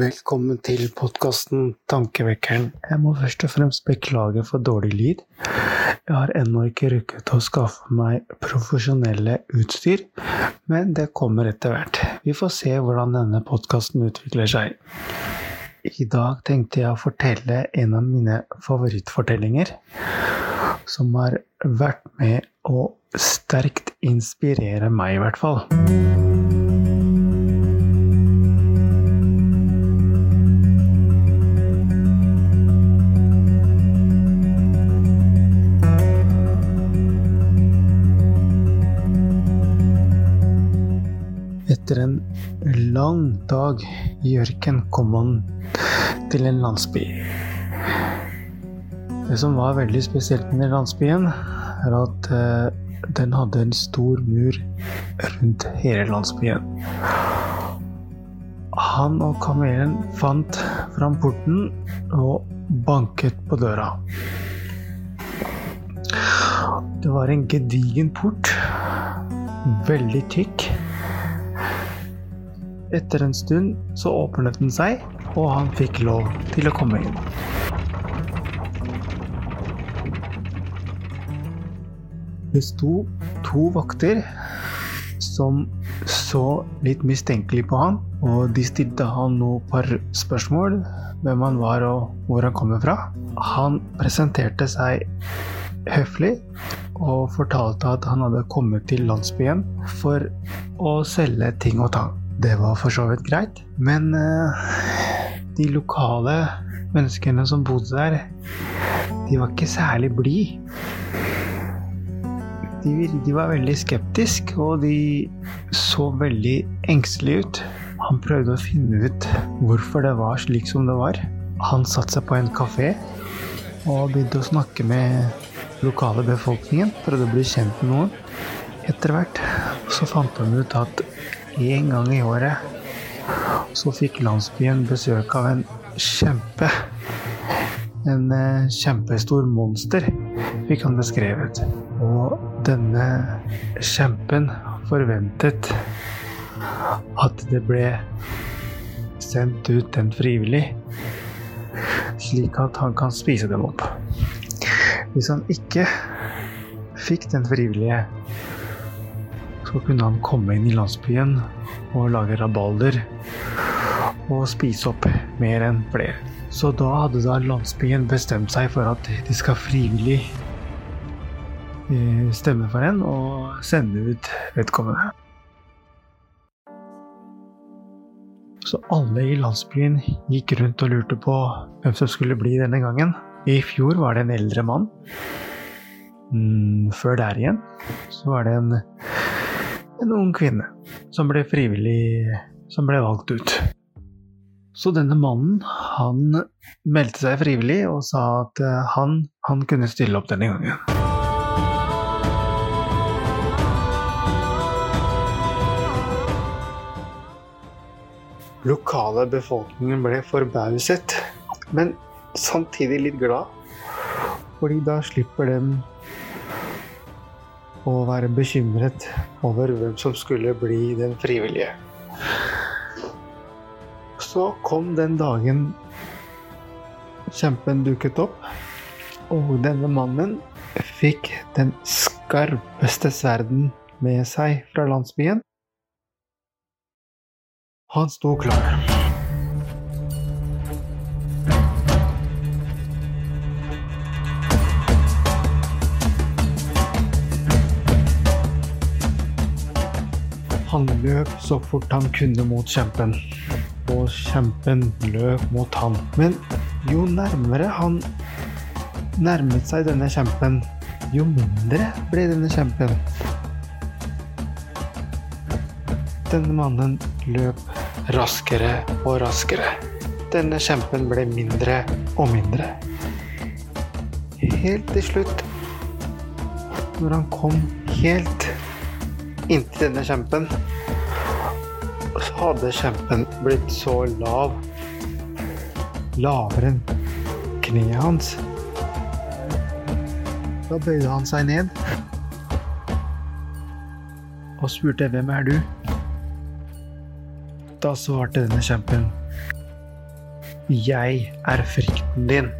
velkommen til podkasten Tankevekkeren. Jeg må først og fremst beklage for dårlig lyd. Jeg har ennå ikke rukket å skaffe meg profesjonelle utstyr, men det kommer etter hvert. Vi får se hvordan denne podkasten utvikler seg. I dag tenkte jeg å fortelle en av mine favorittfortellinger, som har vært med å sterkt inspirere meg, i hvert fall. Etter en lang dag i ørken kom han til en landsby. Det som var veldig spesielt med den landsbyen, er at eh, den hadde en stor mur rundt hele landsbyen. Han og kamelen fant fram porten og banket på døra. Det var en gedigen port, veldig tykk. Etter en stund så åpnet den seg, og han fikk lov til å komme inn. Det sto to vakter som så litt mistenkelig på han, og de stilte han noen par spørsmål hvem han var og hvor han kommer fra. Han presenterte seg høflig og fortalte at han hadde kommet til landsbyen for å selge ting og tang. Det var for så vidt greit, men uh, de lokale menneskene som bodde der, de var ikke særlig blide. De, de, var veldig skeptiske, og de så veldig engstelige ut. Han prøvde å finne ut hvorfor det var slik som det var. Han satte seg på en kafé og begynte å snakke med lokale befolkningen. Prøvde å bli kjent med noen. Etter hvert så fant han ut at en gang i året så fikk landsbyen besøk av en kjempe. En kjempestor monster, fikk han beskrevet. Og denne kjempen forventet at det ble sendt ut en frivillig, slik at han kan spise dem opp. Hvis han ikke fikk den frivillige, så kunne han komme inn i landsbyen og lage rabalder og spise opp mer enn flere. Så da hadde da landsbyen bestemt seg for at de skal frivillig stemme for en og sende ut vedkommende. Så alle i landsbyen gikk rundt og lurte på hvem som skulle bli denne gangen. I fjor var det en eldre mann. Før der igjen så var det en, en ung kvinne som ble frivillig som ble valgt ut. Så denne mannen, han meldte seg frivillig og sa at han, han kunne stille opp denne gangen. lokale befolkningen ble forbauset, men samtidig litt glad. Fordi da slipper dem å være bekymret over hvem som skulle bli den frivillige. Så kom den dagen kjempen dukket opp, og denne mannen fikk den skarpeste sverden med seg fra landsbyen. Han sto klar. Han løp så fort han kunne mot kjempen, og kjempen løp mot han. Men jo nærmere han nærmet seg denne kjempen, jo mindre ble denne kjempen. Denne mannen løp raskere og raskere. Denne kjempen ble mindre og mindre. Helt til slutt, når han kom helt inntil denne kjempen, så hadde kjempen blitt så lav, lavere enn kneet hans. Da bøyde han seg ned og spurte 'Hvem er du?' Da svarte denne kjempen Jeg er frykten din.